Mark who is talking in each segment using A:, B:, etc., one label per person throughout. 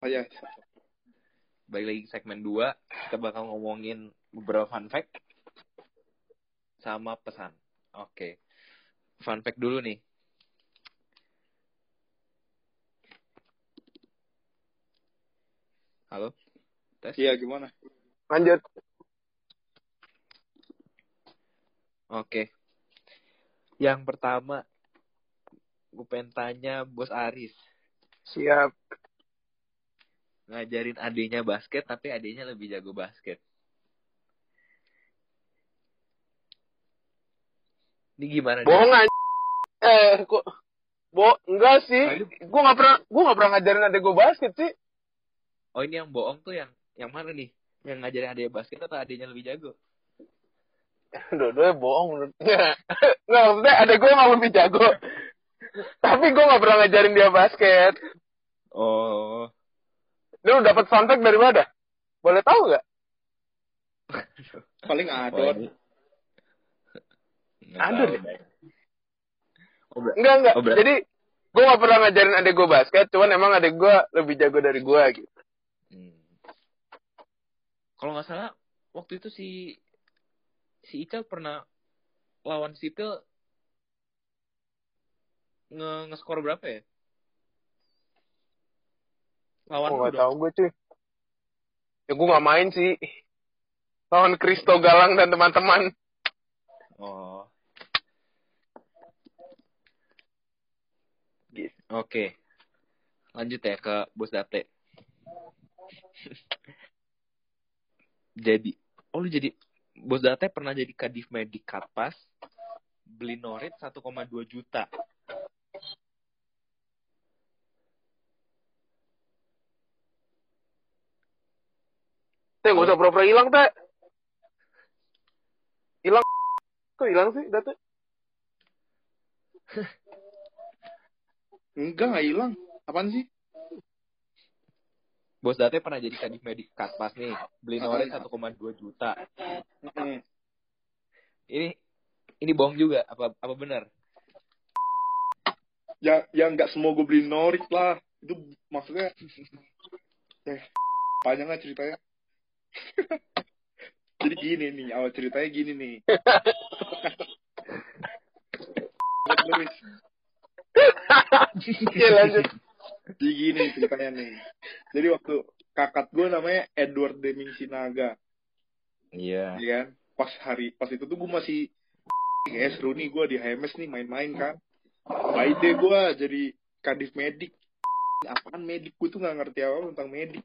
A: Oh ya.
B: Balik lagi segmen 2, kita bakal ngomongin beberapa fun fact sama pesan. Oke. Fun fact dulu nih. Halo? Tes?
A: Iya gimana?
C: Lanjut.
B: Oke. Yang pertama, gue pengen tanya Bos Aris.
C: Siap.
B: Ngajarin adiknya basket, tapi adiknya lebih jago basket. Ini gimana?
C: Bohong aja. Eh, kok Bo, enggak sih. Gue gak pernah, gue gak pernah ngajarin adek gue basket sih.
B: Oh ini yang bohong tuh yang yang mana nih? Yang ngajarin adiknya basket atau adiknya lebih jago?
C: Dua-duanya bohong menurutnya. Nggak, maksudnya adek gue emang lebih jago. Tapi gue gak pernah ngajarin dia basket.
B: Oh.
C: Lu dapat fun fact dari mana? Boleh tahu gak?
A: Paling adon.
C: Ada deh.
B: Oh, ber-
C: Enggak, enggak.
B: Oh,
C: Jadi, gue gak pernah ngajarin adek gue basket, cuman emang adek gue lebih jago dari gue gitu.
B: Hmm. Kalau nggak salah waktu itu si si Ica pernah lawan Sipil nge ngeskor berapa ya? Lawan lu
C: gak gue cuy. Ya gue gak main sih. Lawan Kristo Galang dan teman-teman.
B: Oh.
C: Gitu.
B: Oke. Lanjut ya ke Bos Date. jadi, oh lu jadi Bos Date pernah jadi Kadif Medik Katpas beli norit 1,2 juta.
C: Teh, gak usah pura-pura hilang, Teh. Hilang. Kok hilang sih, Datu?
A: Enggak nggak hilang. Apaan sih?
B: Bos Date pernah jadi Kadif Medik Katpas nih, beli norit 1,2 juta.
A: Mm-mm.
B: Ini ini bohong juga apa apa benar?
A: Ya ya nggak semua gue beli norit lah. Itu maksudnya. Eh, panjang nggak ceritanya? Jadi gini nih, awal ceritanya gini nih.
C: Iya, lanjut.
A: Jadi gini ceritanya nih. Jadi waktu kakak gue namanya Edward Deming Sinaga,
B: Iya.
A: ya kan? Pas hari pas itu tuh gue masih kayak seru nih gue di HMS nih main-main kan. By day gue jadi kadif medik. Apaan medik? Gue tuh nggak ngerti apa tentang medik.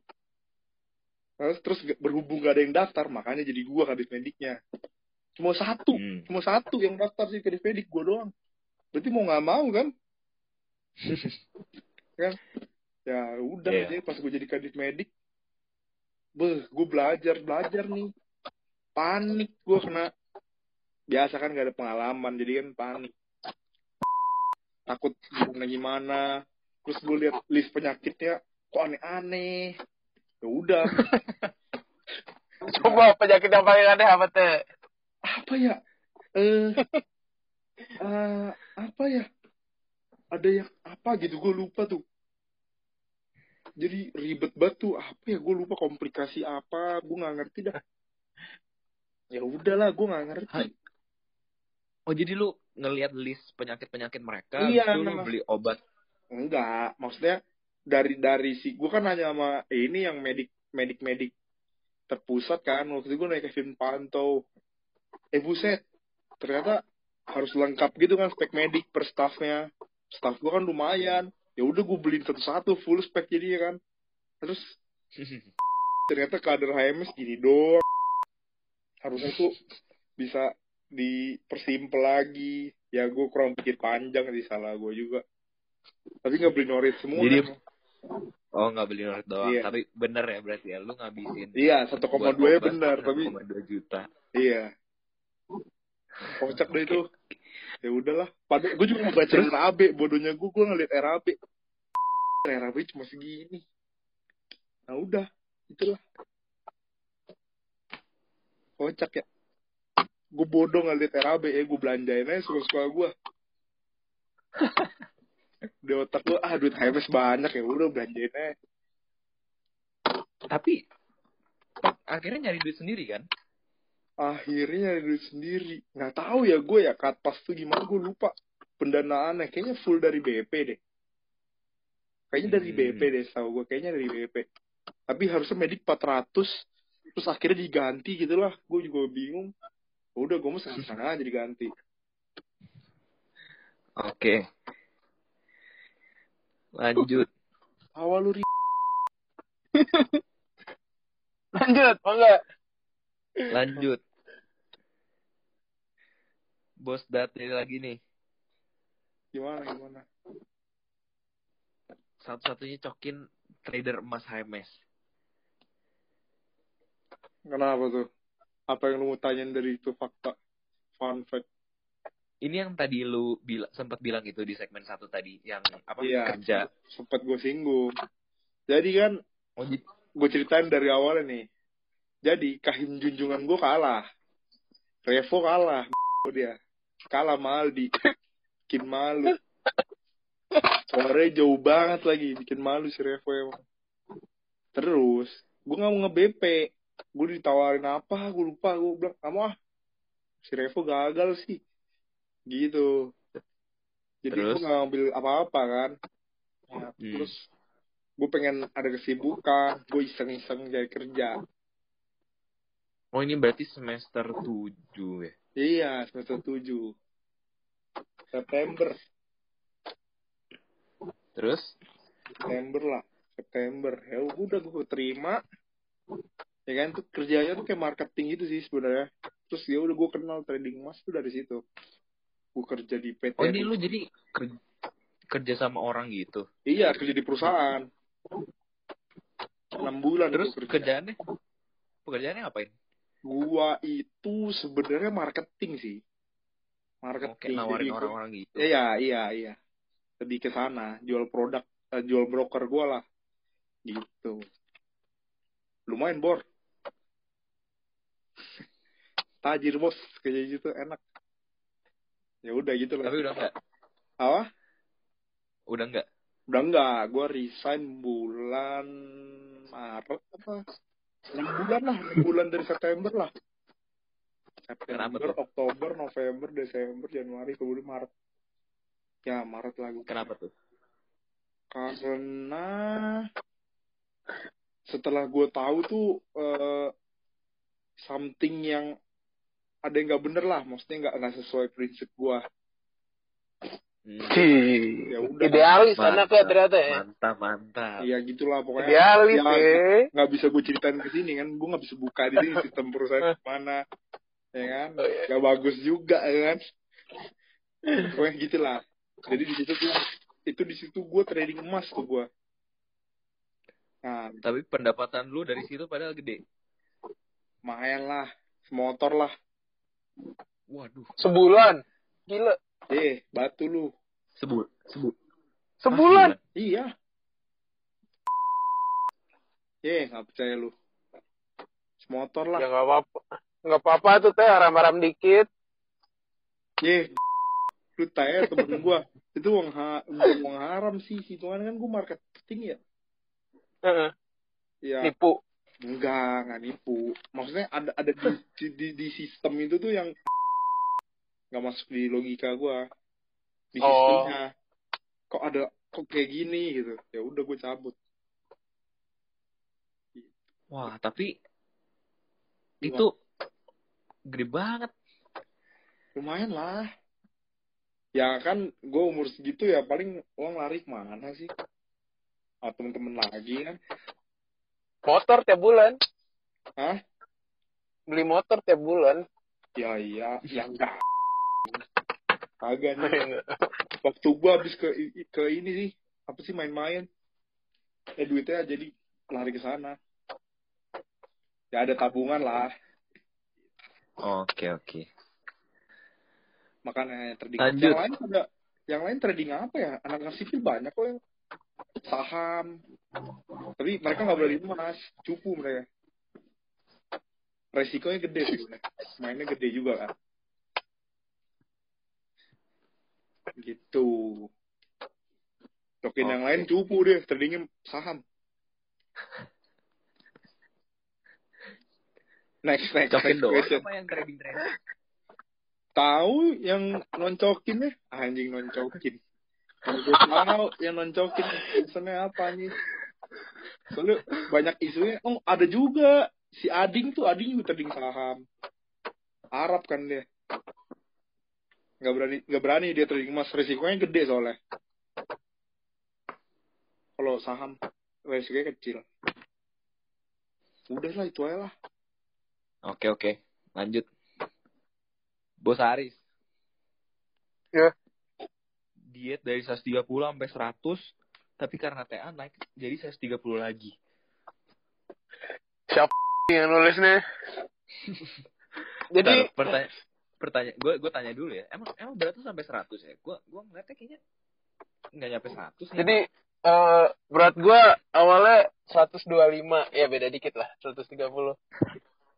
A: Terus terus berhubung gak ada yang daftar, makanya jadi gue kadif mediknya. Cuma satu,
B: Hmm.
A: cuma satu yang daftar sih kadif medik gue doang. Berarti mau nggak mau kan? kan ya udah aja pas gue jadi kadif medik beh gue belajar belajar nih panik gue kena biasa kan gak ada pengalaman jadi kan panik takut gimana gimana terus gue lihat list penyakitnya kok aneh-aneh ya udah
C: Coba penyakit yang paling aneh apa, Teh?
A: apa ya eh eh, apa ya ada yang apa gitu gue lupa tuh jadi ribet banget tuh apa ya gue lupa komplikasi apa gue nggak ngerti dah ya udahlah gue nggak ngerti
B: Hai. Oh jadi lu ngelihat list penyakit-penyakit mereka,
A: Iya,
B: lu
A: memang.
B: beli obat.
A: enggak maksudnya dari dari si gue kan hanya sama eh, ini yang medik medik medik terpusat kan. Waktu itu gue naik ke film pantau. Eh buset ternyata harus lengkap gitu kan spek medik per staffnya. Staff gue kan lumayan. Ya udah gue beliin satu-satu full spek jadi kan. Terus ternyata kader HMS gini doang. Harusnya tuh bisa dipersimpel lagi. Ya gue kurang pikir panjang sih salah gue juga. Tapi nggak beli norit semua.
B: Jadi-. Oh nggak beli norit doang,
A: Iya.
B: tapi bener ya berarti ya lu ngabisin.
A: iya 1,2
B: buat
A: ya
B: obat
A: benar tapi
B: 1,2 juta.
A: iya. Kocak deh itu. Ya udahlah. Padahal gue juga mau baca RAB bodohnya gue gue ngeliat RAB RAB cuma segini. Nah udah. Itulah. Kocak ya. Gue bodoh ngeliat RAB ya gue belanjain aja suka-suka gue di otak gue ah duit HMS banyak ya udah belanjain aja.
B: Tapi akhirnya nyari duit sendiri kan?
A: akhirnya nyari duit sendiri. Nggak tahu ya gue ya pas tuh gimana gue lupa pendanaannya. Kayaknya full dari BP deh. Kayaknya dari
B: Hmm.
A: BP deh tahu gue kayaknya dari BP tapi harusnya medik 400 terus akhirnya diganti gitu lah. Gue juga bingung. Udah gue mau sana aja diganti.
B: Oke. Lanjut.
A: awal lu
C: Lanjut, enggak?
B: Lanjut. Bos Date lagi nih.
A: gimana gimana
B: Satu-satunya cokin trader emas HMS.
A: kenapa tuh apa yang lu mau tanyain dari itu fakta fun fact
B: Ini yang tadi lu bila, sempat bilang itu di segmen satu tadi yang apa
A: Iya.
B: kerja.
A: sempet gue singgung jadi kan
B: Oh,
A: gue ceritain dari awalnya nih. Jadi kahim junjungan gue kalah. Revo kalah. dia. Kalah sama Aldi. Bikin malu. Suaranya jauh banget lagi. Bikin malu si Revo emang. Terus, gue gak mau nge-BP. Gue ditawarin apa, gue lupa. Gue bilang, kamu ah. Si Revo gagal sih. Gitu. Jadi
B: Terus?
A: gue gak ngambil apa-apa kan. Ya,
B: Hmm.
A: Terus gue pengen ada kesibukan, gue iseng-iseng cari kerja.
B: oh ini berarti semester 7 ya.
A: Iya, semester 7. September,
B: Terus
A: September lah, September. Ya udah gue terima. Ya kan tuh kerjanya tuh kayak marketing gitu sih sebenarnya. Terus ya udah gue kenal trading emas tuh dari situ. Gue kerja di PT.
B: oh ini lu jadi kerja, kerja sama orang gitu.
A: Iya, kerja di perusahaan. 6 bulan
B: Terus
A: gua kerja.
B: kerjaannya pekerjaannya ngapain?
A: Gua itu sebenarnya marketing sih. Marketing.
B: kayak nawarin
A: gua-
B: orang-orang gitu.
A: Iya, iya, iya. Lebih ke sana, jual produk, eh, jual broker gue lah. Gitu. Lumayan, Bor. Tajir, Bos. Kayak gitu enak. Ya udah gitu lah.
B: Tapi udah enggak?
A: Apa?
B: Udah enggak?
A: Udah enggak. Gue resign bulan Maret apa? 6 bulan lah. 6 bulan dari September lah.
B: Kenapa
A: September,
B: tuh?
A: Oktober, November, Desember, Januari, kemudian Maret. Ya, Maret lagi.
B: Kenapa tuh?
A: karena setelah gue tahu tuh eh, something yang ada yang nggak bener lah maksudnya nggak nggak sesuai prinsip gue
B: Hmm.
A: ya udah
C: Idealis anak ya
B: Mantap.
C: ternyata ya.
B: Mantap, mantap.
A: ya gitulah pokoknya
C: Idealis
A: ya,
C: ya.
A: nggak bisa gue ceritain ke sini kan gue nggak bisa buka di sini sistem perusahaan mana ya kan
C: Oh, iya.
A: nggak bagus juga ya kan pokoknya gitulah jadi di situ tuh itu di situ gue trading emas tuh gue nah
B: Tapi pendapatan lu dari situ padahal gede.
A: lumayan lah semotor lah
B: Waduh.
C: Sebulan. Gila.
A: eh batu lu
B: Sebut, sebut.
C: Sebulan.
A: iya eh nggak percaya lu semotor lah
C: Ya nggak apa-apa. Nggak apa-apa tuh teh aram-aram dikit.
A: eh lu tanya temen gua itu uang ha uang haram sih hitungan kan gua marketing ya
C: Heeh.
A: ya
C: Nipu.
A: Enggak nggak nipu. Maksudnya ada ada di, di, di, di sistem itu tuh yang nggak masuk di logika gua. Di
C: Oh.
A: sistemnya. Kok ada kok kayak gini gitu. Ya udah gue cabut.
B: Wah, tapi itu gede banget.
A: lumayan lah. Ya kan gue umur segitu ya paling uang lari ke mana sih? Ah temen-temen lagi kan
C: Motor tiap bulan.
A: Hah?
C: Beli motor tiap bulan.
A: ya iya ya enggak kagak nih waktu gue habis ke ke ini sih apa sih main-main eh duitnya jadi lari ke sana ya ada tabungan lah
B: Oke, oke.
A: makanya trading
B: Lanjut.
A: yang lain ada yang lain trading apa ya anak-anak sipil banyak kok yang saham. Tapi mereka nggak beli emas cupu mereka. Resikonya gede sih sebenarnya. mainnya gede juga kan. Gitu. Token yang lain cupu deh tradingnya saham. Next next
B: Cokin
A: next
B: doang.
A: question.
B: Apa yang trading trading?
A: tahu yang noncokin ya anjing noncokin Tahu yang noncokin alasannya apa nih soalnya banyak isunya. Oh ada juga. Si Ading tuh Ading juga trading saham. Arab kan dia. Nggak berani nggak berani dia trading emas risikonya gede soalnya. Kalau saham risikonya kecil. Udah lah itu aja lah.
B: Oke oke, lanjut. Bos Aris.
C: Ya.
B: Diet dari 130 sampai 100, tapi karena TA naik jadi 130 lagi.
C: Siapa yang nulisnya? Jadi
B: Bentar, pertanya pertanyaan gue gue tanya dulu ya. Emang emang berat tuh sampai 100 ya? Gue gue ngeliatnya kayaknya nggak nyampe 100 nih.
C: jadi eh, berat gua awalnya 125, ya beda dikit lah, 130.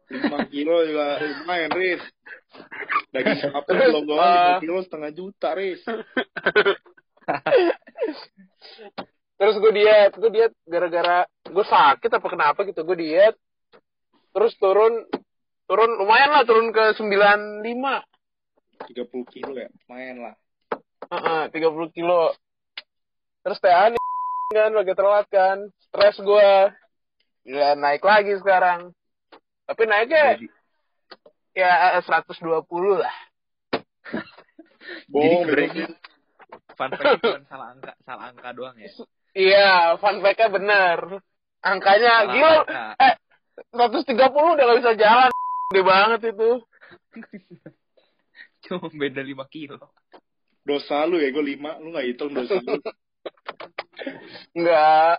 A: 5 kilo juga lumayan Riz daging sapi belum doang
C: uh,
A: 5 kilo setengah juta Riz
C: Terus gue diet, gue diet gara-gara gue sakit apa kenapa gitu, gue diet. Terus turun turun lumayan lah turun ke 95.
A: 30 kilo ya lumayan lah
C: Heeh, 30 kilo. Terus TA nih kan lagi telat kan. Stres gue. Ya naik lagi sekarang. Tapi naiknya
B: Jadi,
C: ya 120 lah.
B: jadi sebenarnya fun fact cuma salah angka salah angka doang ya.
C: Iya, fun fact-nya bener. Angkanya
B: Salah
C: gila.
B: angka.
C: Eh, 130 udah gak bisa jalan. Gede banget itu.
B: Cuma beda 5 kilo.
A: dosa lu ya gue 5 lu gak hitung dosa lu
C: Enggak.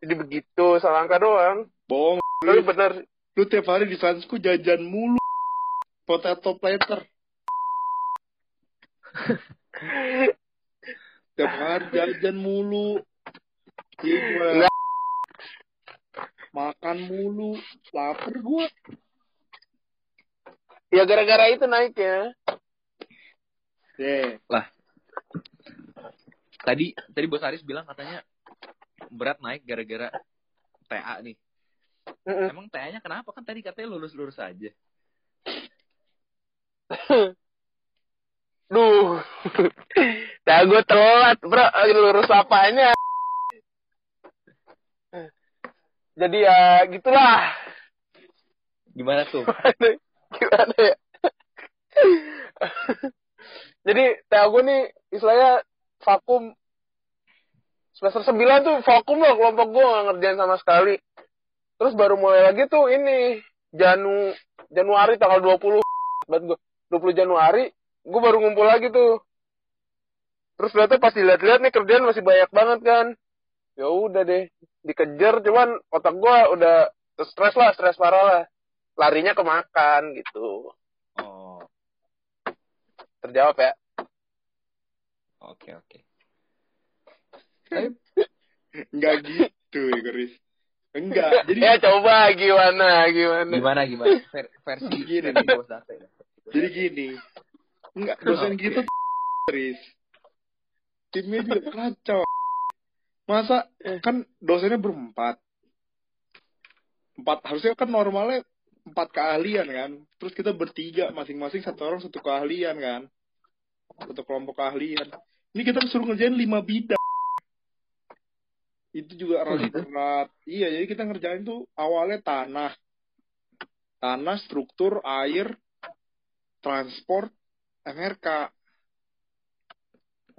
C: Jadi begitu, salah angka doang.
A: Bohong
C: Tapi bener.
A: lu tiap hari di Sansku jajan mulu potato platter tiap hari jajan mulu iya gue
C: Enggak.
A: makan mulu lapar gue
C: Ya gara-gara itu naik ya.
A: deh
B: Lah. Tadi tadi Bos Aris bilang katanya berat naik gara-gara TA nih.
C: Mm-mm.
B: Emang TA-nya kenapa? Kan tadi katanya lulus-lulus aja.
C: Duh. Dah gue telat, bro. Lurus apanya. Jadi ya gitulah.
B: Gimana tuh?
C: Gimana ya? Jadi TA gue nih istilahnya vakum. Semester 9 tuh vakum lah kelompok gue gak ngerjain sama sekali. Terus baru mulai lagi tuh ini. Janu Januari tanggal 20. Buat gue. 20 Januari. Gue baru ngumpul lagi tuh. Terus ternyata pas dilihat-lihat nih kerjaan masih banyak banget kan. Ya udah deh. Dikejar cuman otak gue udah stres lah, stres parah lah. Larinya ke makan gitu.
B: Oh,
C: Terjawab ya.
B: oke oke. Tapi
A: Enggak gitu ya Chris enggak jadi
C: ya coba gimana gimana.
B: gimana gimana? Ver- versi
A: Gini nih.
B: Bos Date.
A: jadi gini enggak dosen
B: Oke.
A: kita Chris timnya juga kacau masa kan dosennya berempat empat harusnya kan normalnya empat keahlian kan terus kita bertiga masing-masing satu orang satu keahlian kan satu kelompok keahlian ini kita disuruh ngerjain lima bidang itu juga rada berat iya jadi kita ngerjain tuh awalnya tanah. Tanah struktur air transport MRK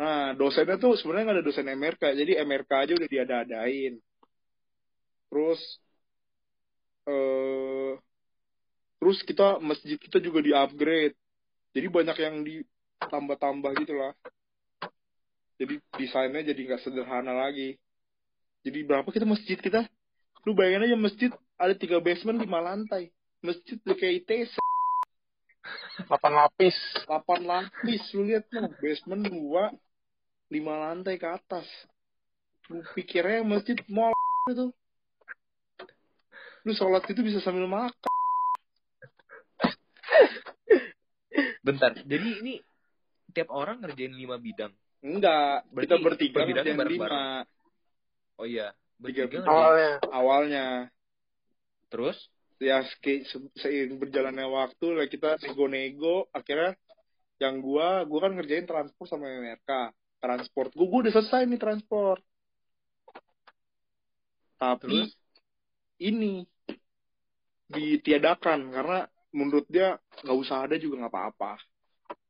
A: nah dosennya tuh sebenarnya nggak ada dosen MRK jadi MRK aja udah diada-adain. Terus eh terus kita masjid kita juga di upgrade jadi banyak yang ditambah-tambah gitu lah. Jadi desainnya jadi nggak sederhana lagi jadi berapa kita masjid kita? Lu bayangin aja masjid ada tiga basement lima lantai. Masjid udah kayak ITC
C: 8 lapis.
A: 8 lapis lu lihat tuh. Basement dua lima lantai ke atas. Lu pikirnya masjid mall itu. Lu sholat itu bisa sambil makan.
B: Bentar. Jadi ini tiap orang ngerjain lima bidang.
A: enggak
B: Berarti
A: kita bertiga ngerjain lima
B: Oh iya.
A: Tiga
B: Bertiga.
C: Awalnya.
A: awalnya
B: Terus?
A: ya se- se- seiring berjalannya waktu lah kita nego-nego akhirnya yang gua gua kan ngerjain transport sama MRK transport gua, gua udah selesai nih transport tapi
B: Terus?
A: ini ditiadakan karena menurut dia nggak usah ada juga nggak apa-apa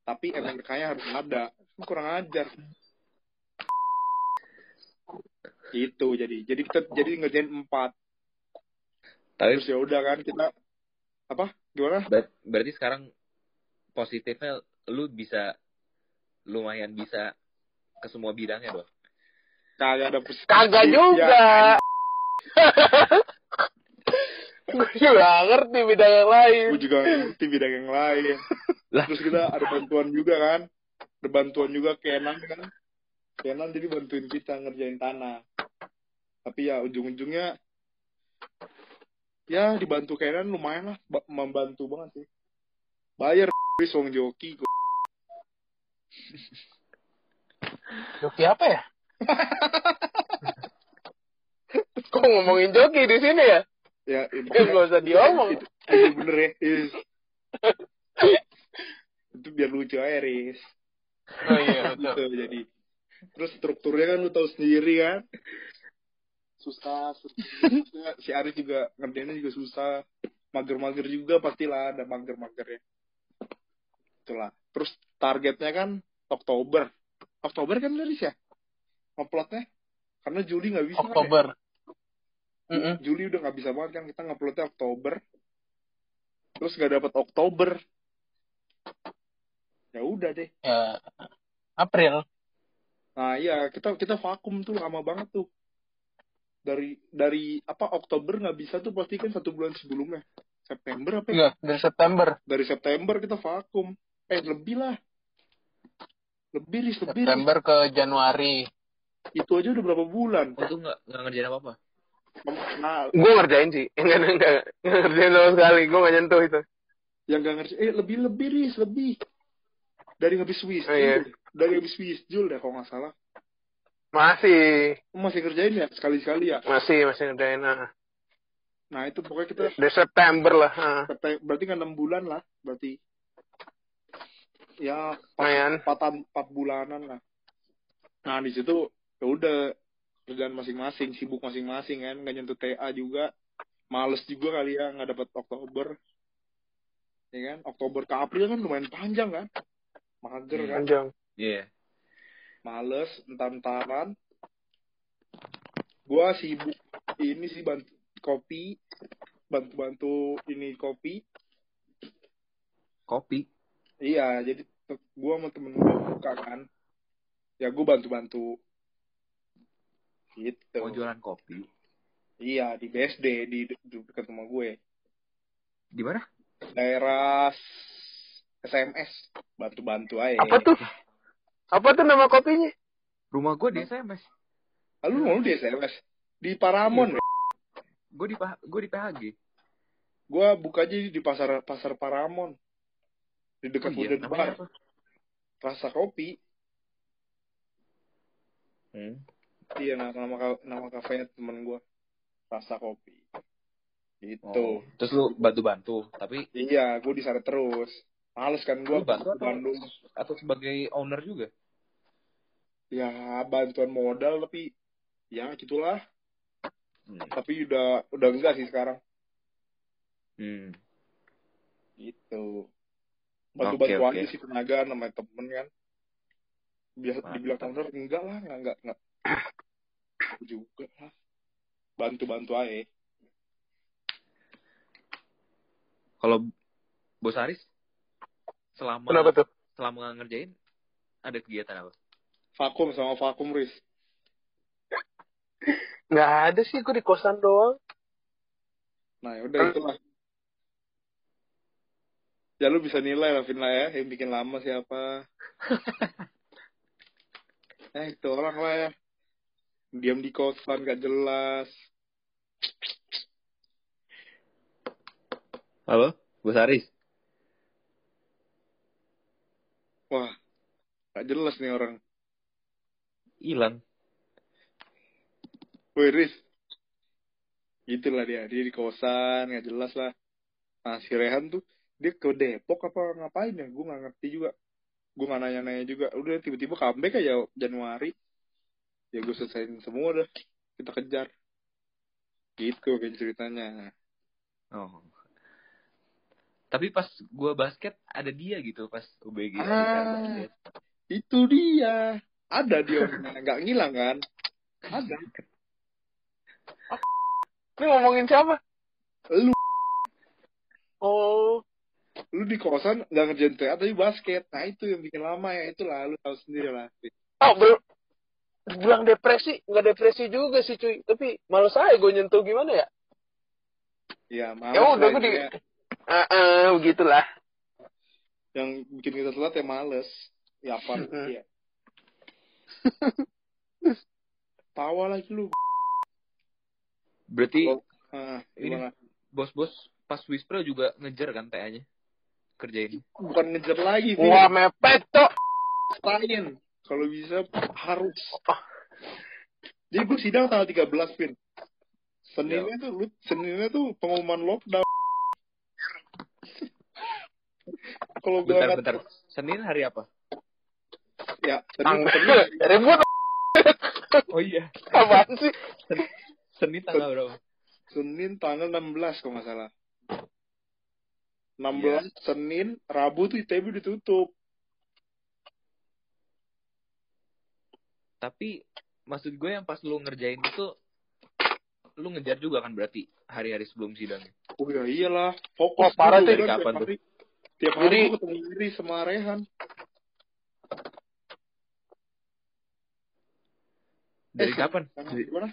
A: tapi MRK-nya harus ada kurang ajar itu jadi jadi kita jadi ngerjain empat.
B: Tapi
A: terus ya udah kan kita apa gimana?
B: Ber- berarti sekarang positifnya lu bisa lumayan bisa ke semua bidangnya dong.
A: kagak ada
C: Kagak
A: Ya,
C: juga. Gue juga ngerti bidang yang lain.
A: gue juga ngerti bidang yang lain. Terus kita ada bantuan juga kan. Ada bantuan juga Kenan kan Kenan jadi bantuin kita ngerjain tanah tapi ya ujung-ujungnya ya dibantu Kenan lumayan lah ba- membantu banget sih bayar wis wong joki kok.
C: Joki apa ya? Kok ngomongin joki di sini ya?
A: ya
C: Eh, nggak usah diomong.
A: itu, itu bener ya Is. itu biar lucu aja Riz
C: Oh iya,
A: gitu
C: betul.
A: jadi terus strukturnya kan lu tahu sendiri kan? Susah susah. si Aris juga ngerjainnya juga susah. Mager-mager juga pastilah ada mager-magernya. Itulah. Terus targetnya kan Oktober. Oktober kan Aris ya? Uploadnya karena Juli nggak bisa kan ya?
C: Oktober. Mm-mm.
A: Juli udah nggak bisa banget kan. Kita nguploadnya Oktober. Terus nggak dapat Oktober. Ya udah deh.
C: Ya, April.
A: Nah iya kita kita vakum tuh lama banget tuh dari dari apa Oktober nggak bisa tuh pasti kan satu bulan sebelumnya September apa ya?
C: Enggak, dari September.
A: dari September kita vakum eh lebih lah lebih ris lebih.
C: September ke Januari.
A: itu aja udah berapa bulan
B: Oh, itu nggak nggak ngerjain apa-apa.
A: nah
C: Gue ngerjain sih. Enggak, enggak, enggak ngerjain sama sekali. Gue nggak nyentuh itu.
A: yang gak ngerti eh lebih lebih ris lebih dari habis Swiss
C: Oh, iya.
A: dari habis Swiss Jul deh kalau nggak salah.
C: Masih,
A: masih kerjain ya? Sekali sekali ya?
C: Masih, masih ngerjain. Nah.
A: nah itu pokoknya kita
C: Dari September lah.
A: Kata- berarti kan enam bulan lah berarti. Ya empat empat bulanan lah. Nah di situ ya udah kerjaan masing-masing sibuk masing-masing kan nggak nyentuh TA juga. Males juga kali ya nggak dapat Oktober. Ya kan? Oktober ke April kan lumayan panjang kan mager kan
C: Panjang.
B: Iya.
A: males entar-entaran gua sibuk ini sih bantu kopi bantu-bantu ini kopi
B: Kopi.
A: Iya, jadi gua sama temen gue buka kan. Ya gue bantu-bantu. Gitu.
B: Mau jualan kopi.
A: Iya, di BSD, di, de- di dekat rumah gue.
B: Di mana?
A: Daerah SMS. Bantu-bantu aja.
C: Apa tuh? Apa tuh nama kopinya?
B: Rumah gue di SMS.
A: Ah, lu mau di SMS? Di Paramon. ya?
B: Gue di gue di PHG.
A: Gua buka aja di pasar pasar Paramon. Di dekat
B: Oh iya,
A: Bar.
B: apa?
A: Rasa kopi.
B: Hmm.
A: Iya, nama nama, ka- nama kafenya temen gua. Rasa kopi. Gitu.
B: Oh. Terus lu bantu-bantu, tapi
A: Iya, gue di sana terus. Males kan gue
B: bantu
A: Bandung.
B: atau sebagai owner juga?
A: Ya bantuan modal tapi ya gitulah.
B: Hmm.
A: Tapi udah udah enggak sih sekarang.
B: Hmm.
A: Gitu. Bantu-bantu
B: oke.
A: aja sih tenaga namanya temen kan. Biasa
B: Mantap.
A: dibilang owner enggak lah, enggak enggak enggak. juga lah. Bantu-bantu aja.
B: Kalau Bos Aris selama
C: Kenapa tuh?
B: selama ngerjain ada kegiatan apa?
A: Vakum sama vakum Riz.
C: Nggak ada sih, gue di kosan doang.
A: Nah, ya udah itulah. Ya lu bisa nilai lah, Vin lah ya. Yang bikin lama siapa. eh, itu orang lah ya. Diam di kosan, gak jelas.
B: Halo, Bos Aris.
A: Wah, gak jelas nih orang.
B: Hilang.
A: Woi, Riz. gitulah dia. Dia di kosan nggak jelas lah. Nah si Rehan tuh dia ke Depok apa ngapain ya? Gue nggak ngerti juga. Gue nggak nanya-nanya juga. Udah tiba-tiba comeback aja Januari. Ya gue selesaiin semua udah kita kejar. Gitu kan ceritanya.
B: Oh. Tapi pas gua basket ada dia gitu pas UBG
A: Ah.
B: basket.
A: itu dia. Ada dia nggak ngilang kan? Ada.
C: Ini ngomongin siapa?
A: lu.
C: Oh,
A: lu di kosan nggak ngerjain TA tapi basket. Nah itu yang bikin lama ya. Itulah lu tahu sendiri lah
C: oh belum bilang depresi? Nggak depresi juga sih cuy. Tapi males aja gue nyentuh. Gimana ya?
A: Ya maaf
C: ya udah
A: lah
C: gue di ah ah, begitulah.
A: Yang bikin kita telat ya males. Ya apa ya tawa lagi lu.
B: Berarti
A: ah,
B: Ini- bos-bos pas Wispra juga ngejar kan TA-nya? Kerjain.
A: bukan ngejar lagi Vin.
C: wah mepet cok.
A: Selain kalau bisa harus. Jadi gue sidang tanggal 13 Vin. Seninnya tuh lu Seninnya tuh pengumuman lockdown kalau gue
B: Bentar, bentar. Senin hari apa?
A: ya Senin Senin
C: ribut
B: Oh iya.
C: apaan sih
B: Senin tanggal berapa?
A: Senin tanggal 16 kalau nggak salah 16
B: Iya.
A: Senin Rabu tuh ITB ditutup
B: Tapi maksud gue yang pas lu ngerjain itu lu ngejar juga kan berarti hari-hari sebelum sidang.
A: oh ya iyalah fokus
C: Wah, parah tuh.
A: kan,
B: Dari kapan tuh?
A: Tiap hari
C: Jadi-
A: ketemu Iri sama Rehan.
B: Dari
A: Eh,
B: kapan?
A: Tanggal gimana?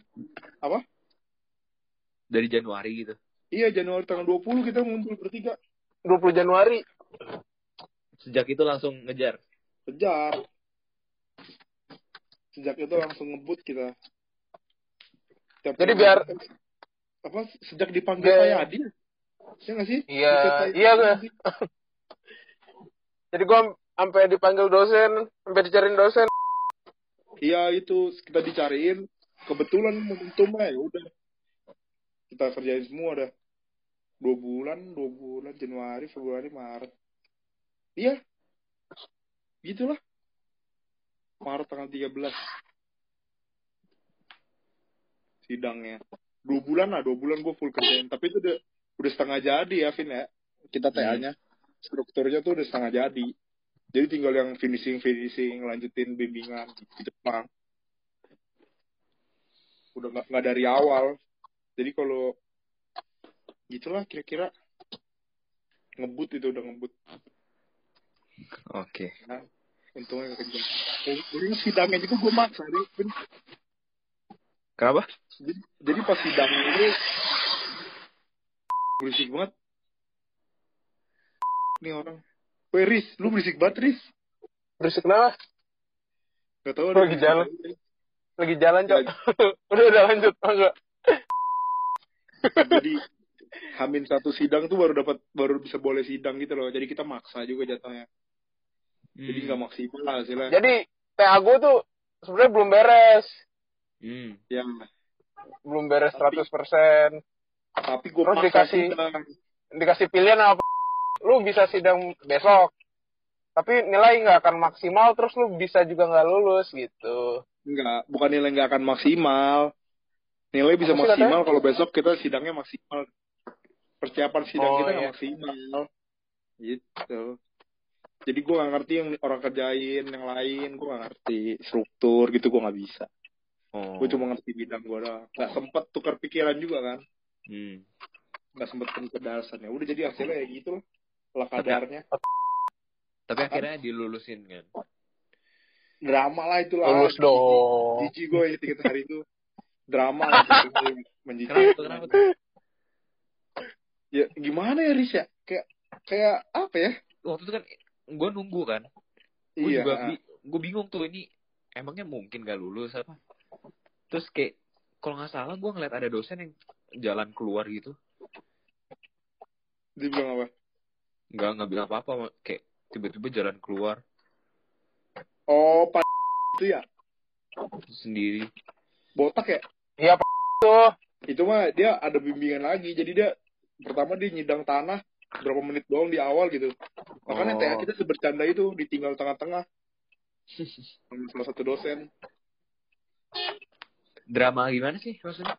B: Dari Januari gitu.
A: iya Januari tanggal 20 kita ngumpul bertiga.
C: 20 Januari.
B: Sejak itu langsung ngejar.
A: kejar. Sejak itu langsung ngebut kita. Tiap
C: Jadi
A: kali-
C: biar-
A: apa sejak dipanggil Pak Yadi ya nggak sih?
C: Iya, iya,
A: nggak?
C: gue. jadi gue sampai dipanggil dosen sampai dicariin dosen.
A: Iya itu kita dicariin. Kebetulan momentumnya ya udah. Kita kerjain semua dah. Dua bulan dua bulan. Januari Februari Maret. Iya. Gitulah. Maret tanggal 13 sidangnya. Dua bulan lah dua bulan gue full kerjain. Tapi itu udah udah setengah jadi ya Vin ya. Kita TA-nya strukturnya tuh udah setengah jadi. Jadi tinggal yang finishing finishing lanjutin bimbingan di Jepang udah nggak nggak dari awal. Jadi kalau gitulah kira-kira. Ngebut itu udah ngebut.
B: Oke.
A: nah untungnya kejar jadi sidangnya juga gue maksa deh.
B: Kenapa?
A: jadi, jadi pas sidang ini berisik banget nih orang Weh Riz, lu berisik banget Riz
C: berisik kenapa
A: Gak tau
C: Lagi jalan. lagi jalan cok udah udah lanjut enggak
A: Jadi Hamin satu sidang tuh baru dapat baru bisa boleh sidang gitu loh. Jadi kita maksa juga jatuhnya. Jadi
B: Hmm.
A: nggak maksimal lah hasilnya.
C: jadi TA gue tuh sebenarnya belum beres
B: Hmm.
A: Ya,
C: belum beres
A: Tapi-
C: 100%
A: tapi gue
C: Terus
A: maksa
C: dikasih-
A: sidang.
C: dikasih pilihan apa lu bisa sidang besok tapi nilai nggak akan maksimal terus lu bisa juga nggak lulus gitu
A: Enggak, bukan nilai nggak akan maksimal. Nilai bisa
C: Apa
A: maksimal kalau besok kita sidangnya maksimal. Persiapan sidang
C: Oh,
A: kita nggak
C: iya.
A: maksimal. Gitu. Jadi gue nggak ngerti yang orang kerjain, yang lain gue nggak ngerti struktur gitu gue nggak bisa.
B: Oh.
A: Gue cuma ngerti bidang gue doang. Nggak sempet tukar pikiran juga kan.
B: Hmm.
A: nggak sempet pencerdasan ya udah jadi hasilnya ya gitu loh lah kadarnya
B: Tapi akhirnya dilulusin kan.
A: drama lah itulah
C: lulus dong
A: jijik gue ya tiga hari itu drama lah itu
B: Kenapa
A: menjijik
B: tuh? Kenapa tuh?
A: ya gimana ya Riz ya kayak kayak apa ya
B: Waktu itu kan gue nunggu kan. Gue
A: iya
B: juga bi- gue bingung tuh ini emangnya mungkin gak lulus apa? Terus kayak kalau nggak salah gue ngeliat ada dosen yang jalan keluar gitu.
A: dia bilang apa
B: Nggak nggak bilang apa-apa kayak tiba-tiba jalan keluar.
A: Oh pak itu ya?
B: Sendiri.
A: botak ya?
C: Iya pak tuh.
A: Itu mah dia ada bimbingan lagi. Jadi dia pertama dia nyidang tanah berapa menit doang di awal gitu. Makanya
B: Oh.
A: Kita sebercanda itu ditinggal tengah-tengah. Sama salah satu dosen.
B: Drama gimana sih maksudnya?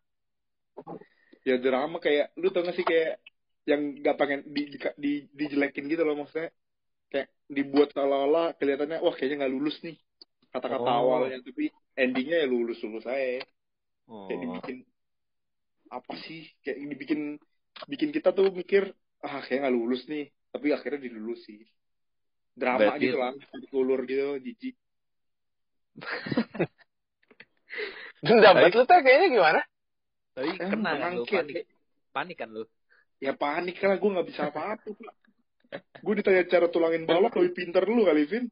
A: ya drama kayak lu tau gak sih kayak yang gak pengen di, di, di- dijelekin gitu loh maksudnya kayak dibuat seolah-olah kelihatannya wah kayaknya nggak lulus nih kata-kata
B: Oh.
A: awalnya tapi endingnya ya lulus lulus saya
B: Oh.
A: kayak dibikin apa sih kayak dibikin bikin kita tuh mikir ah kayak nggak lulus nih tapi akhirnya dilulus sih drama
B: Berarti-
A: gitu lah ulur gitu jijik
C: Dendam banget lu teh kayaknya gimana?
B: Tapi
A: Eh,
B: kena kan lu panik. Panik kan lu.
A: Ya panik lah gue nggak bisa apa-apa Pak. gue ditanya cara tulangin balok lebih pinter dulu kali Vin.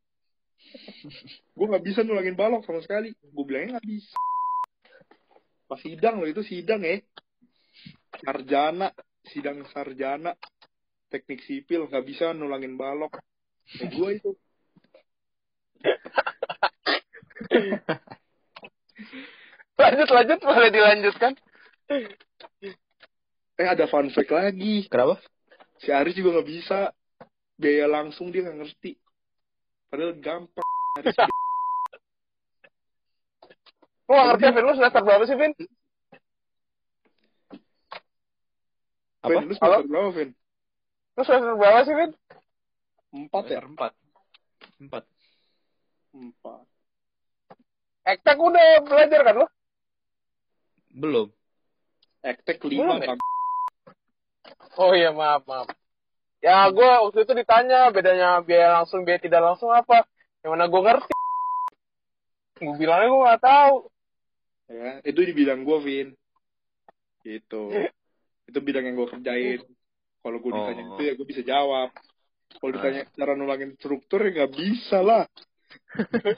A: Gue nggak bisa nulangin balok sama sekali. Gue bilangnya nggak bisa. Pas sidang loh itu sidang ya. Sarjana sidang sarjana. Teknik sipil nggak bisa nulangin balok. Ya gue itu.
C: Lanjut lanjut boleh dilanjutkan.
A: eh ada fun fact lagi
B: Kenapa?
A: si Aris juga nggak bisa biaya langsung dia nggak ngerti padahal gampang Aris
C: Lu gak ngerti Vin, lu semester berapa sih Vin?
B: Apa?
A: Vin, lu semester berapa Vin
C: Lu semester berapa sih Vin?
A: empat ya
B: Empat. Empat.
A: empat
C: Ektek udah belajar kan lu?
B: Belum.
A: ektek lima
C: Belum ya?
A: Bang.
C: Oh iya maaf maaf. Ya gue waktu itu ditanya bedanya biaya langsung biaya tidak langsung apa? Yang mana gue ngerti. Gue bilangnya gue gak tahu.
A: ya itu di bidang gue Vin gitu itu bidang yang gue kerjain kalau gue ditanya
B: Oh.
A: itu ya gue bisa jawab kalau ditanya cara nulangin struktur ya nggak bisa lah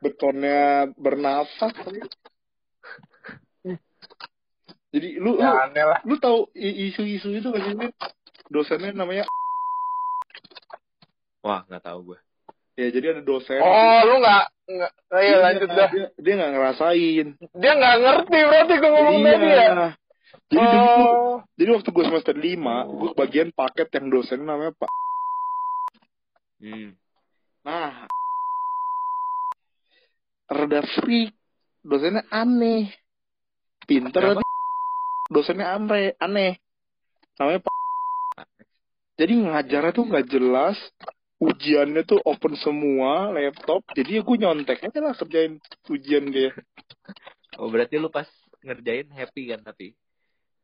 A: betonnya bernafas jadi lu lu
C: Ya aneh lah.
A: lu tahu isu-isu itu kan sih dosennya namanya
B: Wah, nggak tahu gue.
A: ya jadi ada dosen
C: Oh lu gak, nggak oh, iya
A: Dia-
C: lanjut dah.
A: dia, dia nggak ngerasain
C: Dia gak ngerti berarti gue ngomong tadi ya.
A: iya jadi dulu tuh-
C: Oh,
A: Jadi waktu gue semester 5, gue bagian paket yang dosen namanya Pak.
B: Hmm.
A: Nah, rada freak. Dosennya aneh. Pinter.
B: Kenapa?
A: Dosennya aneh. aneh. Namanya Pak. Jadi ngajarnya tuh nggak jelas. Ujiannya tuh open semua, laptop. Jadi ya gue nyontek aja lah kerjain ujian dia.
B: Oh, berarti lu pas ngerjain happy kan tapi.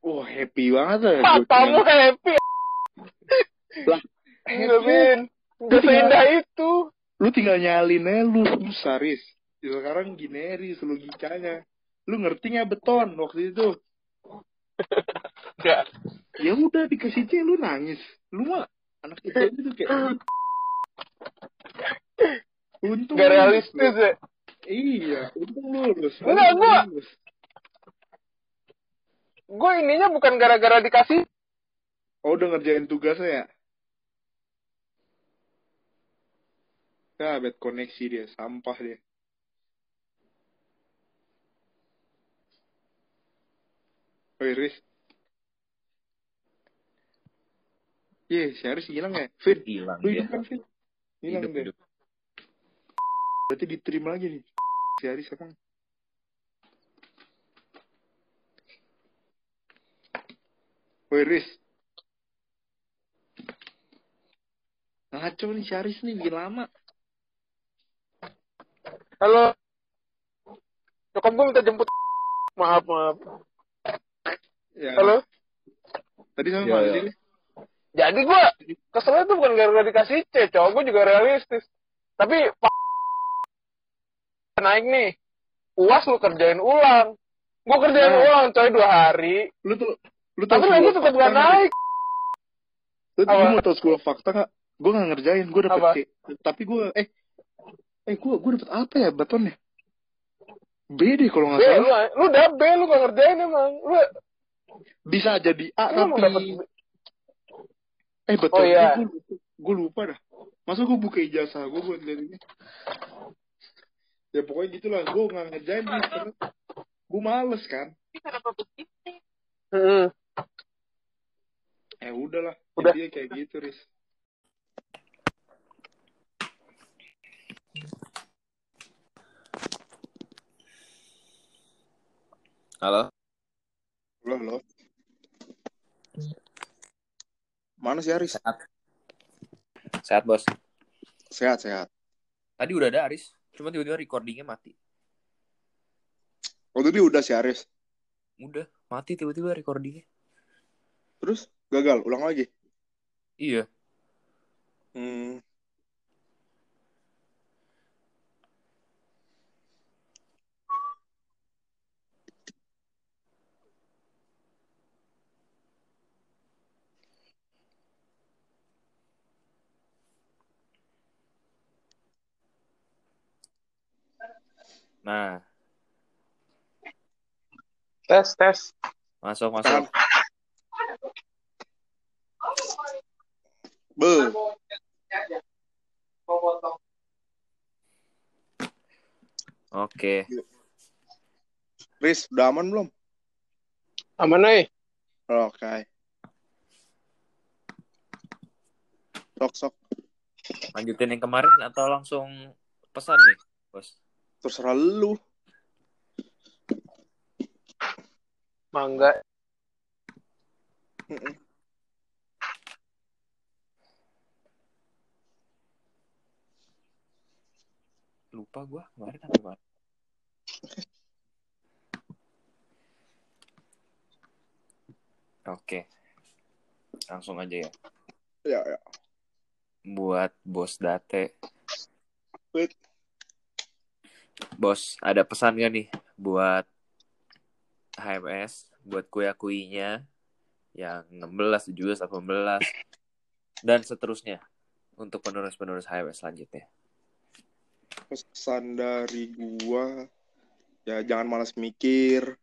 A: Wah happy banget ya.
C: Kamu happy.
A: Lah,
C: Enggak, Vin. Gak seindah itu.
A: lu tinggal nyalin aja lu Ya, sekarang gini Riz logikanya lu ngerti nggak beton waktu itu
C: Enggak.
A: ya udah dikasih C lu nangis lu mah anak itu gitu kayak untung
C: Gak realistis ya.
A: iya untung lulus
C: Enggak, gua-. Gue ininya bukan gara-gara dikasih.
A: oh udah ngerjain tugasnya ya ya bad koneksi dia sampah dia Oi, Riz. Iya, si Aris hilang ya? Vin,
B: Hilang
A: lu hidup kan, Vin? Hilang deh.
B: hidup.
A: Berarti diterima lagi nih. Si Aris emang. Woi, Riz. Ngaco nih si Aris nih, bikin lama.
C: Halo. Nyokap gue minta jemput. Maaf, maaf.
A: Ya.
C: Halo.
A: Tadi sama
B: Ya,
A: mana
B: ya.
A: sih?
C: Jadi gue keselnya tuh bukan gara-gara dikasih C, cowok gue juga realistis. Tapi naik nih, uas lu kerjain ulang. Gue kerjain
A: Nah.
C: ulang coy dua hari,
A: Lu tuh, lu tau
C: tapi lagi tetap gak naik.
A: Lu, lu
C: Apa?
A: mau tau sebuah fakta gak? Gue gak ngerjain, gue dapet
C: Apa?
A: C. Tapi gue, eh, eh gue gue dapet apa ya betonnya? B deh kalau nggak
C: lu,
A: salah.
C: lu udah B, lu gak ngerjain emang. Lu,
A: Bisa jadi A
C: lu
A: tapi
C: dapet
A: eh betul.
C: Oh, iya.
A: Gue, lupa dah. Masa gue buka ijazah gue buat lihat ini? Ya pokoknya gitulah. Gue nggak ngerjain nih karena gue males kan.
C: Hmm.
A: Eh udahlah,
C: Udah.
A: intinya kayak gitu, Riz.
B: Halo?
A: Loh, loh. Mana sih Aris?
B: Sehat. Sehat, Bos.
A: Sehat, sehat.
B: Tadi udah ada Aris, cuma tiba-tiba recordingnya mati.
A: Waktu itu udah sih Aris.
B: Udah, mati tiba-tiba recordingnya.
A: Terus gagal, ulang lagi.
B: Iya.
A: Hmm.
B: Nah,
C: Tes, tes.
B: masuk, masuk.
A: Be,
B: Oke.
A: Riz, udah aman belum?
C: Aman, nih.
A: Oke. Sok, sok.
B: Lanjutin yang kemarin atau langsung pesan nih, Bos?
A: Terserah lu.
C: Mangga.
B: Lupa gua kemarin apa kemarin. Oke. Langsung aja ya.
A: Ya, ya.
B: Buat Bos Date.
A: Wait.
B: Bos, ada pesan gak nih buat HMS, buat kue-kuinya yang 16, 17, 18, dan seterusnya untuk penerus-penerus HMS selanjutnya.
A: Pesan dari gua, ya jangan malas mikir.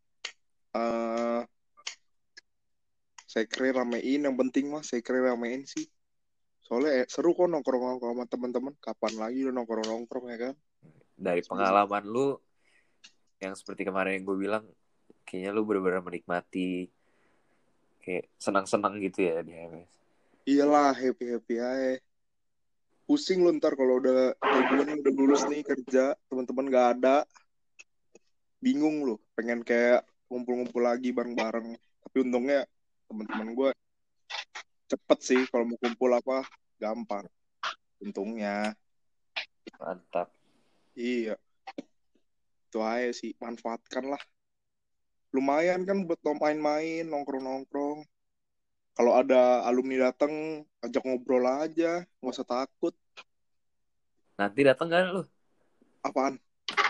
A: eh sekre ramein, yang penting mah sekre ramein sih. Soalnya eh, seru kok nongkrong-nongkrong sama teman-teman. Kapan lagi lu nongkrong-nongkrong ya kan?
B: Dari pengalaman lu, yang seperti kemarin yang gue bilang, kayaknya lu benar-benar menikmati, kayak senang-senang gitu ya di HMS.
A: Iyalah, happy-happy aja. Pusing lu ntar kalau udah gue nih udah lulus nih kerja, teman-teman gak ada. Bingung lu, pengen kayak ngumpul-ngumpul lagi bareng-bareng. Tapi untungnya teman-teman gue cepet sih kalau mau kumpul apa gampang. Untungnya.
B: Mantap.
A: Iya. Itu aja sih, manfaatkan lah. Lumayan kan buat main-main, nongkrong-nongkrong. Kalau ada alumni datang, ajak ngobrol aja, nggak usah takut.
B: Nanti datang gak lu?
A: Apaan?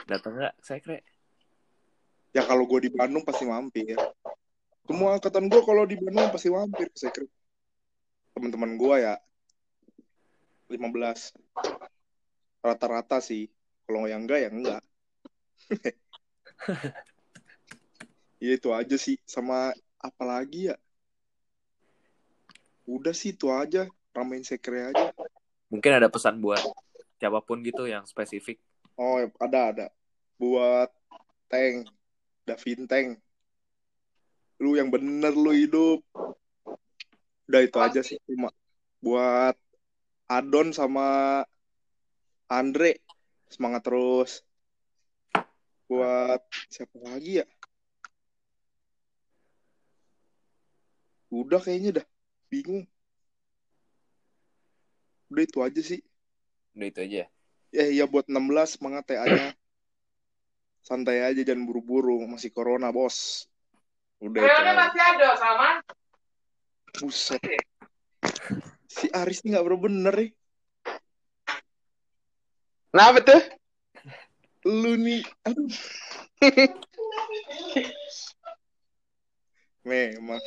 B: Datang gak, sekre?
A: Ya kalau gue di Bandung pasti mampir. Semua angkatan gue kalau di Bandung pasti mampir ke Sekret. Teman-teman gue ya 15. Rata-rata sih. Kalau yang enggak ya enggak. Ya itu aja sih. Sama apa lagi ya? Udah sih itu aja. Ramein sekre aja.
B: Mungkin ada pesan buat siapa pun gitu yang spesifik.
A: Oh ada ada. Buat Tank. Davin Tank. Lu yang bener lu hidup. Udah itu aja sih cuma buat Adon sama Andre semangat terus. Buat siapa lagi ya? Udah kayaknya dah bingung. Udah itu aja sih.
B: Udah itu aja.
A: Ya iya buat 16 semangat TA-nya. Santai aja jangan buru-buru masih corona, Bos. Udah aja.
D: masih ada, sama.
A: Buset. Si Aris ini gak bener nih.
C: Kenapa tuh?
A: Lu nih, aduh. Memang.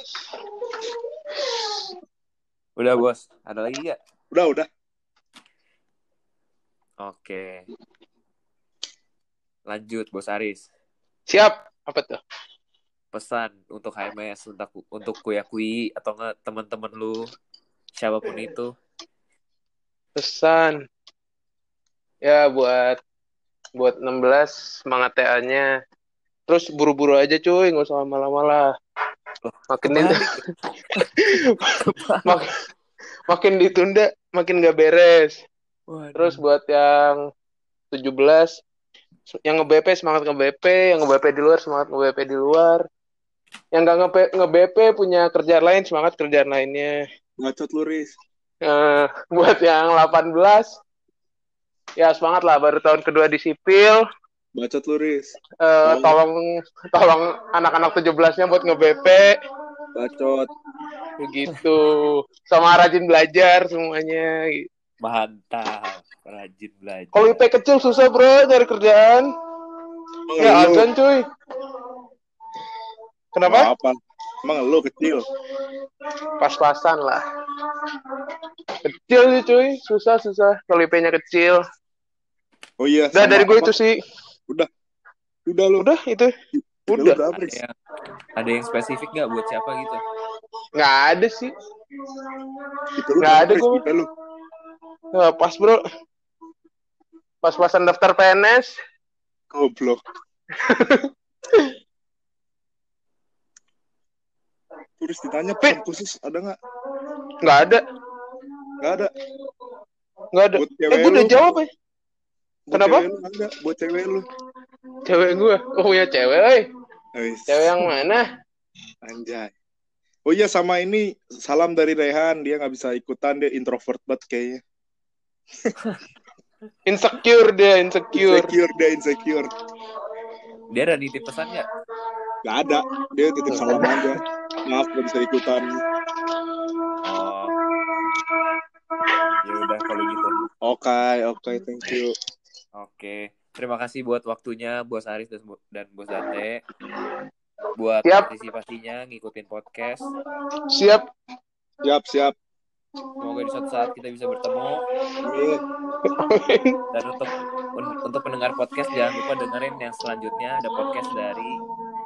B: Udah bos, ada lagi gak?
A: Udah, udah.
B: Oke. Lanjut bos Aris.
C: Siap. Apa tuh?
B: Pesan untuk HMS, untuk untuk kuyakui atau enggak teman-teman lu, siapa pun itu.
C: Pesan. Ya buat buat 16 semangat TA-nya terus buru-buru aja cuy nggak usah lama-lama lah makin di, mak- makin ditunda makin nggak beres. Terus buat yang 17 yang nge-BP semangat nge-BP yang nge-BP di luar semangat nge-BP di luar. Yang nggak nge- nge-BP punya kerjaan lain semangat kerjaan lainnya.
A: Bacot lu, Riz.
C: Eh, buat yang 18 ya semangat lah baru tahun kedua di sipil
A: Bacot lu, Riz.
C: Eh, tolong tolong anak-anak 17-nya buat nge-BP
A: Bacot.
C: begitu sama rajin belajar semuanya
B: Mantap. Rajin belajar.
C: kalau IP kecil susah bro cari kerjaan
A: Emang
C: ya azan cuy kenapa
A: Apa? Emang lu kecil.
C: pas-pasan lah kecil sih cuy susah susah kalau IP-nya kecil
A: Oh iya.
C: udah dari gue itu sih
A: Udah lu.
C: udah itu
A: Udah.
C: udah
A: Riz?
B: yang, ada yang spesifik nggak buat siapa gitu?
C: nggak ada sih
A: Itu lu
C: Nggak ada.
A: Udah lu.
C: Nggak pas bro pas-pasan daftar PNS
A: Goblok. Terus ditanya pesan khusus ada nggak?
C: nggak ada
A: Nggak ada.
C: nggak ada
A: Buat
C: eh gue udah jawab ya
A: Buat
C: Kenapa?
A: cewek lu ada. Buat cewek lu.
C: cewek gue oh ya cewek oi.
A: Wis.
C: cewek yang mana
A: Anjay. Oh iya sama ini salam dari Rehan dia nggak bisa ikutan dia introvert banget kayaknya.
C: insecure dia insecure
A: Insecure dia insecure.
B: Dia ada nitip pesan nggak?
A: Gak ada dia titip salam aja. Maaf gak bisa ikutan.
B: Oh. Ya udah kalau gitu.
A: Oke oke thank you.
B: Oke. Terima kasih buat waktunya Bos Aris dan, dan Bos Dante. Buat
C: Siap.
B: partisipasinya ngikutin podcast.
C: siap
A: Siap siap.
B: Semoga di suatu saat kita bisa bertemu. Dan untuk un- untuk pendengar podcast jangan lupa dengerin yang selanjutnya ada podcast dari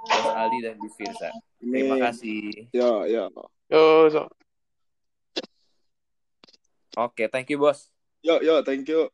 B: Bos Aldi dan Bu Firza. Terima kasih.
A: Ya ya.
C: Yo, so.
B: Oke, thank you bos.
A: Yo yo thank you.